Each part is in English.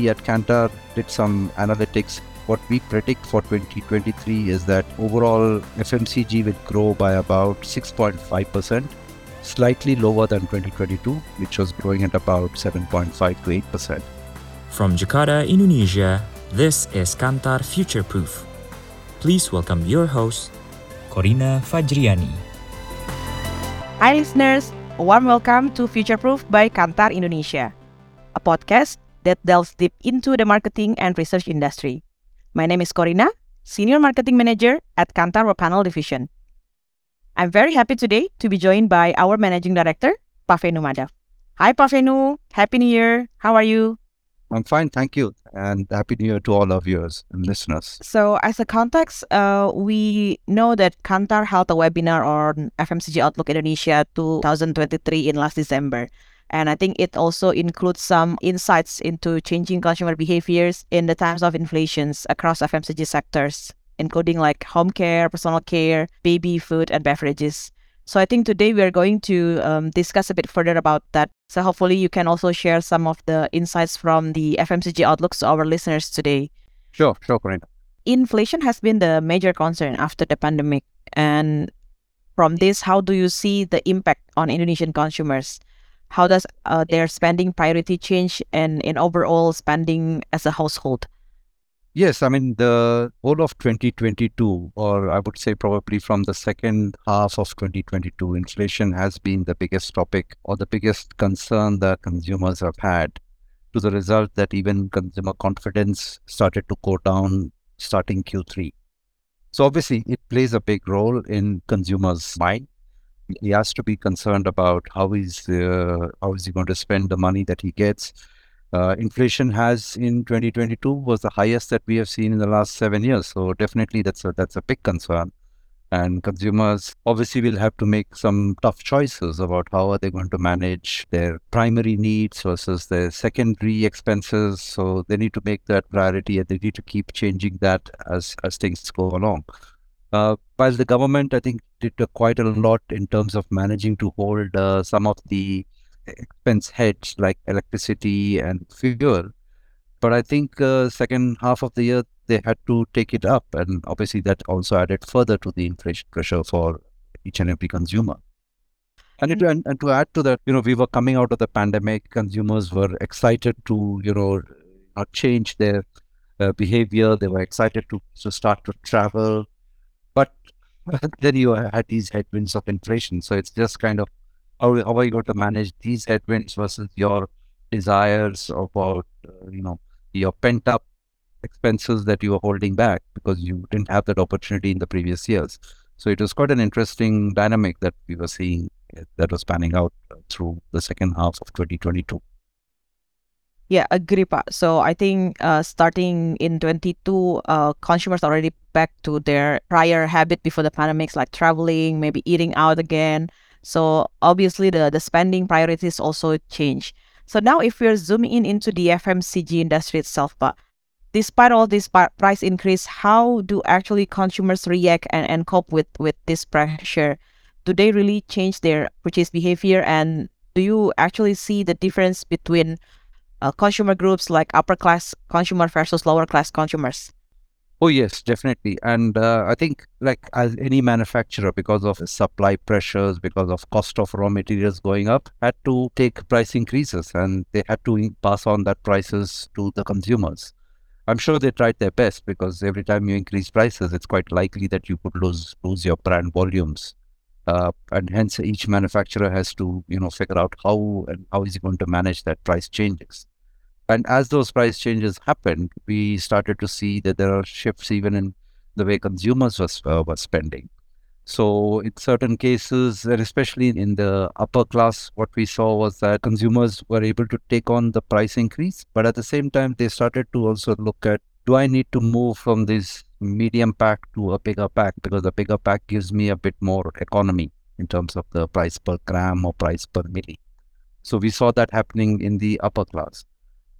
we at Kantar did some analytics. What we predict for 2023 is that overall FMCG will grow by about 6.5%, slightly lower than 2022, which was growing at about 7.5 to 8%. From Jakarta, Indonesia, this is Kantar Future Proof. Please welcome your host, Corina Fajriani. Hi listeners, a warm welcome to Future Proof by Kantar Indonesia, a podcast that delves deep into the marketing and research industry. My name is Corina, Senior Marketing Manager at Kantar Panel Division. I'm very happy today to be joined by our Managing Director, Pak Venu Hi Pak Venu, Happy New Year, how are you? I'm fine, thank you. And Happy New Year to all our viewers and listeners. So, as a context, uh, we know that Kantar held a webinar on FMCG Outlook Indonesia 2023 in last December. And I think it also includes some insights into changing consumer behaviors in the times of inflations across FMCG sectors, including like home care, personal care, baby food, and beverages. So I think today we are going to um, discuss a bit further about that. So hopefully you can also share some of the insights from the FMCG outlooks to our listeners today. Sure, sure, Corina. Inflation has been the major concern after the pandemic. And from this, how do you see the impact on Indonesian consumers? How does uh, their spending priority change and in overall spending as a household? Yes, I mean, the whole of 2022, or I would say probably from the second half of 2022, inflation has been the biggest topic or the biggest concern that consumers have had to the result that even consumer confidence started to go down starting Q3. So obviously, it plays a big role in consumers' mind. He has to be concerned about how is uh, how is he going to spend the money that he gets uh, inflation has in 2022 was the highest that we have seen in the last seven years. So definitely that's a, that's a big concern. And consumers obviously will have to make some tough choices about how are they going to manage their primary needs versus their secondary expenses. So they need to make that priority and they need to keep changing that as, as things go along. Uh, while the government, I think, did uh, quite a lot in terms of managing to hold uh, some of the expense heads like electricity and fuel. But I think uh, second half of the year they had to take it up, and obviously that also added further to the inflation pressure for each and every consumer. And, it, and, and to add to that, you know, we were coming out of the pandemic. Consumers were excited to, you know, uh, change their uh, behavior. They were excited to, to start to travel, then you had these headwinds of inflation. So it's just kind of how, how are you going to manage these headwinds versus your desires about uh, you know your pent up expenses that you were holding back because you didn't have that opportunity in the previous years so it was quite an interesting dynamic that we were seeing uh, that was panning out uh, through the second half of 2022 yeah, agree, Pak. So I think uh, starting in 22, uh, consumers already back to their prior habit before the pandemics, like traveling, maybe eating out again. So obviously the, the spending priorities also change. So now if we're zooming in into the FMCG industry itself, but despite all this price increase, how do actually consumers react and, and cope with, with this pressure? Do they really change their purchase behavior? And do you actually see the difference between uh, consumer groups like upper class consumer versus lower class consumers? Oh yes, definitely. And uh, I think like as any manufacturer, because of supply pressures, because of cost of raw materials going up, had to take price increases and they had to pass on that prices to the consumers. I'm sure they tried their best because every time you increase prices, it's quite likely that you could lose lose your brand volumes. Uh, and hence each manufacturer has to, you know, figure out how and how is he going to manage that price changes. And as those price changes happened, we started to see that there are shifts even in the way consumers was, uh, were spending. So in certain cases, and especially in the upper class, what we saw was that consumers were able to take on the price increase, but at the same time, they started to also look at, do I need to move from this medium pack to a bigger pack? Because the bigger pack gives me a bit more economy in terms of the price per gram or price per milli. So we saw that happening in the upper class.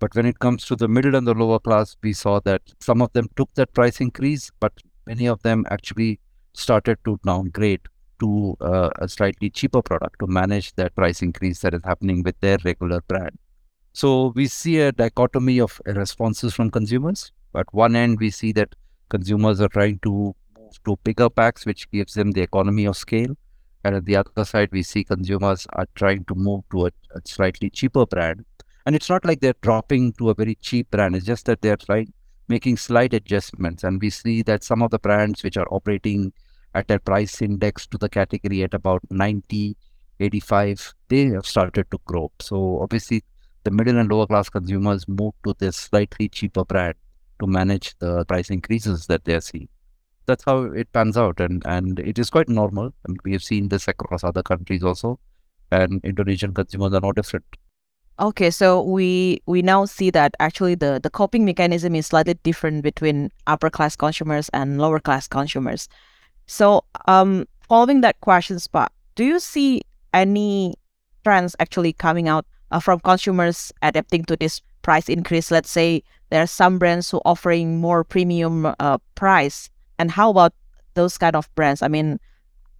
But when it comes to the middle and the lower class, we saw that some of them took that price increase, but many of them actually started to downgrade to uh, a slightly cheaper product to manage that price increase that is happening with their regular brand. So we see a dichotomy of responses from consumers. At one end, we see that consumers are trying to move to bigger packs, which gives them the economy of scale. And at the other side, we see consumers are trying to move to a, a slightly cheaper brand. And it's not like they're dropping to a very cheap brand. It's just that they're trying making slight adjustments. And we see that some of the brands which are operating at a price index to the category at about 90, 85, they have started to grow. So obviously, the middle and lower class consumers move to this slightly cheaper brand to manage the price increases that they're seeing. That's how it pans out, and and it is quite normal. Mean, we have seen this across other countries also, and Indonesian consumers are no different. Okay, so we we now see that actually the the coping mechanism is slightly different between upper class consumers and lower class consumers. So, um, following that question, Spot, do you see any trends actually coming out uh, from consumers adapting to this price increase? Let's say there are some brands who offering more premium uh, price, and how about those kind of brands? I mean,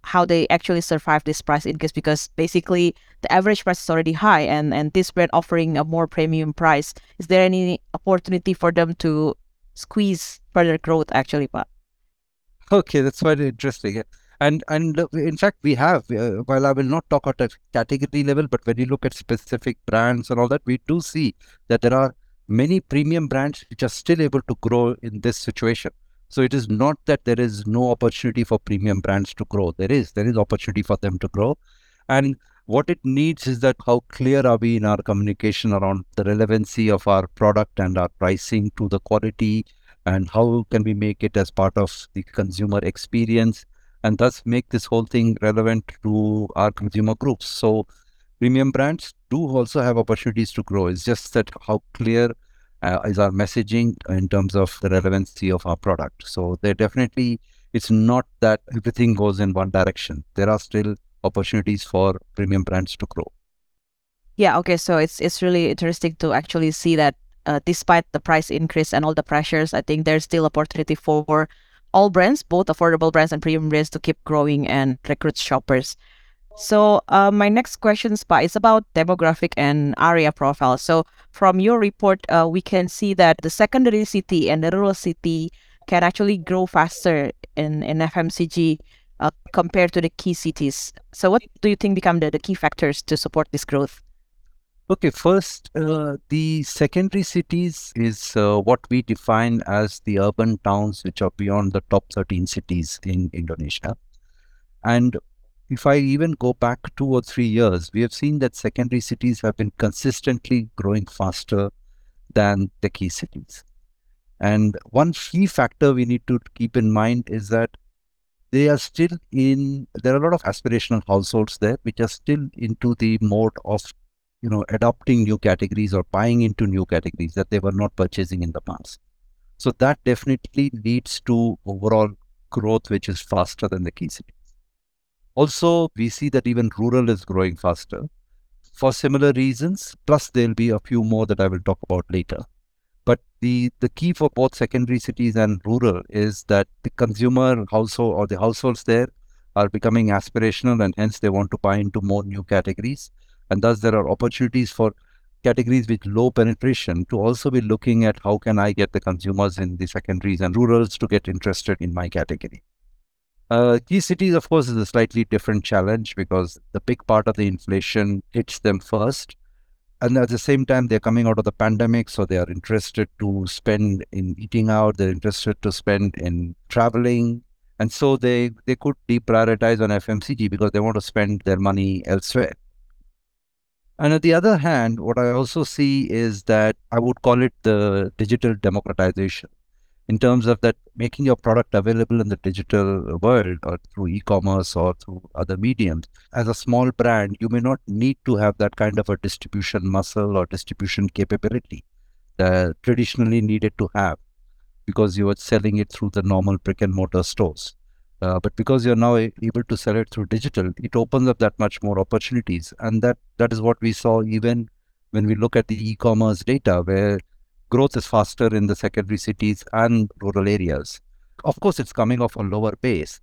how they actually survive this price increase because basically the average price is already high and and this brand offering a more premium price. Is there any opportunity for them to squeeze further growth actually Pak? okay that's quite interesting. And and in fact we have uh, while i will not talk at a category level but when you look at specific brands and all that we do see that there are many premium brands which are still able to grow in this situation so it is not that there is no opportunity for premium brands to grow. There is. There is opportunity for them to grow. And what it needs is that how clear are we in our communication around the relevancy of our product and our pricing to the quality and how can we make it as part of the consumer experience and thus make this whole thing relevant to our consumer groups. So premium brands do also have opportunities to grow. It's just that how clear uh, is our messaging in terms of the relevancy of our product. So there definitely it's not that everything goes in one direction. There are still opportunities for premium brands to grow. Yeah. Okay. So it's it's really interesting to actually see that uh, despite the price increase and all the pressures, I think there's still opportunity for all brands, both affordable brands and premium brands, to keep growing and recruit shoppers. So uh, my next question, Spa, is about demographic and area profile. So from your report, uh, we can see that the secondary city and the rural city can actually grow faster in, in FMCG uh, compared to the key cities. So what do you think become the, the key factors to support this growth? Okay, first, uh, the secondary cities is uh, what we define as the urban towns which are beyond the top 13 cities in Indonesia. And if I even go back two or three years, we have seen that secondary cities have been consistently growing faster than the key cities. And one key factor we need to keep in mind is that they are still in, there are a lot of aspirational households there, which are still into the mode of, you know, adopting new categories or buying into new categories that they were not purchasing in the past. So that definitely leads to overall growth, which is faster than the key cities. Also, we see that even rural is growing faster for similar reasons. Plus, there'll be a few more that I will talk about later. But the, the key for both secondary cities and rural is that the consumer household or the households there are becoming aspirational and hence they want to buy into more new categories. And thus, there are opportunities for categories with low penetration to also be looking at how can I get the consumers in the secondaries and rurals to get interested in my category. Uh, key cities, of course, is a slightly different challenge because the big part of the inflation hits them first. And at the same time, they're coming out of the pandemic, so they are interested to spend in eating out, they're interested to spend in traveling. And so they, they could deprioritize on FMCG because they want to spend their money elsewhere. And on the other hand, what I also see is that I would call it the digital democratization in terms of that making your product available in the digital world or through e-commerce or through other mediums. As a small brand you may not need to have that kind of a distribution muscle or distribution capability that traditionally needed to have because you were selling it through the normal brick and mortar stores. Uh, but because you're now able to sell it through digital it opens up that much more opportunities. And that that is what we saw even when we look at the e-commerce data where growth is faster in the secondary cities and rural areas. Of course, it's coming off a lower base,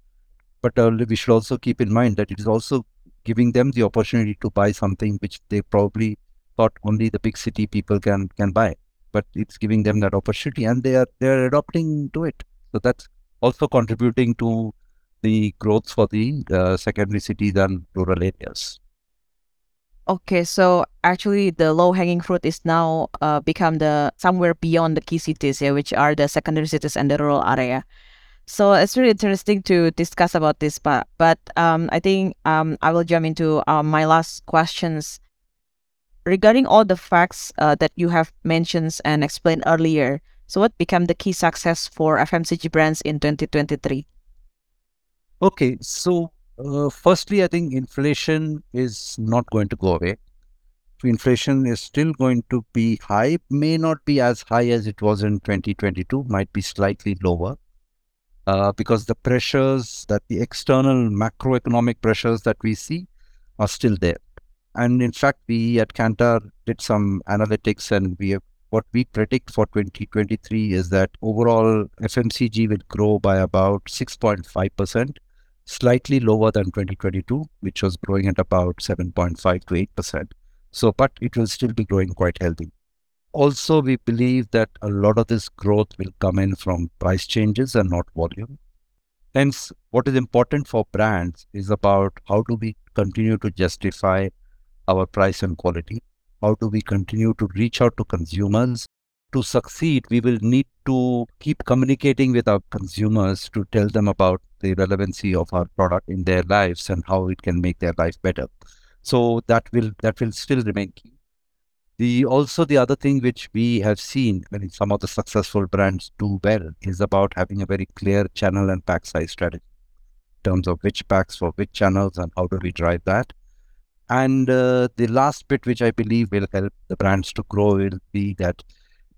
but uh, we should also keep in mind that it is also giving them the opportunity to buy something which they probably thought only the big city people can can buy, but it's giving them that opportunity, and they are they are adopting to it. So that's also contributing to the growth for the uh, secondary cities and rural areas. Okay, so actually the low hanging fruit is now uh, become the somewhere beyond the key cities, yeah, which are the secondary cities and the rural area. So it's really interesting to discuss about this, but but um, I think um, I will jump into uh, my last questions regarding all the facts uh, that you have mentioned and explained earlier. So what became the key success for FMCG brands in 2023? Okay, so uh, firstly, I think inflation is not going to go away. Inflation is still going to be high, may not be as high as it was in 2022, might be slightly lower. Uh, because the pressures that the external macroeconomic pressures that we see are still there. And in fact, we at Kantar did some analytics and we have, what we predict for 2023 is that overall FMCG will grow by about 6.5% slightly lower than 2022, which was growing at about 7.5 to 8%. So, but it will still be growing quite healthy. Also, we believe that a lot of this growth will come in from price changes and not volume. Hence, what is important for brands is about how do we continue to justify our price and quality? How do we continue to reach out to consumers to succeed, we will need to keep communicating with our consumers to tell them about the relevancy of our product in their lives and how it can make their life better. So that will that will still remain key. The also the other thing which we have seen when some of the successful brands do well is about having a very clear channel and pack size strategy in terms of which packs for which channels and how do we drive that. And uh, the last bit which I believe will help the brands to grow will be that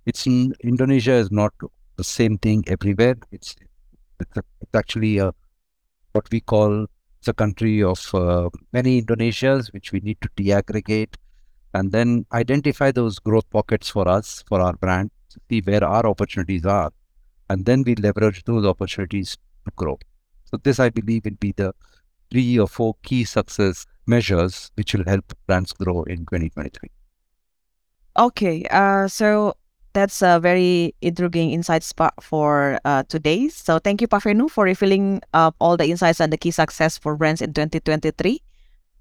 it's in Indonesia is not the same thing everywhere. It's it's, a, it's actually a, what we call a country of uh, many Indonesias, which we need to deaggregate and then identify those growth pockets for us, for our brand, see where our opportunities are, and then we leverage those opportunities to grow. So this, I believe, will be the three or four key success measures which will help brands grow in 2023. Okay, uh, so that's a very intriguing insight spot for uh, today. So thank you, Pak for revealing uh, all the insights and the key success for brands in 2023.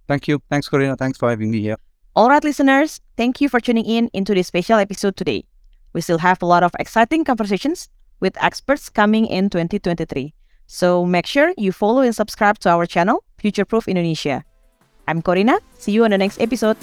Thank you. Thanks, Corina. Thanks for having me here. All right, listeners, thank you for tuning in into this special episode today. We still have a lot of exciting conversations with experts coming in 2023. So make sure you follow and subscribe to our channel, Future Proof Indonesia. I'm Corina. See you on the next episode.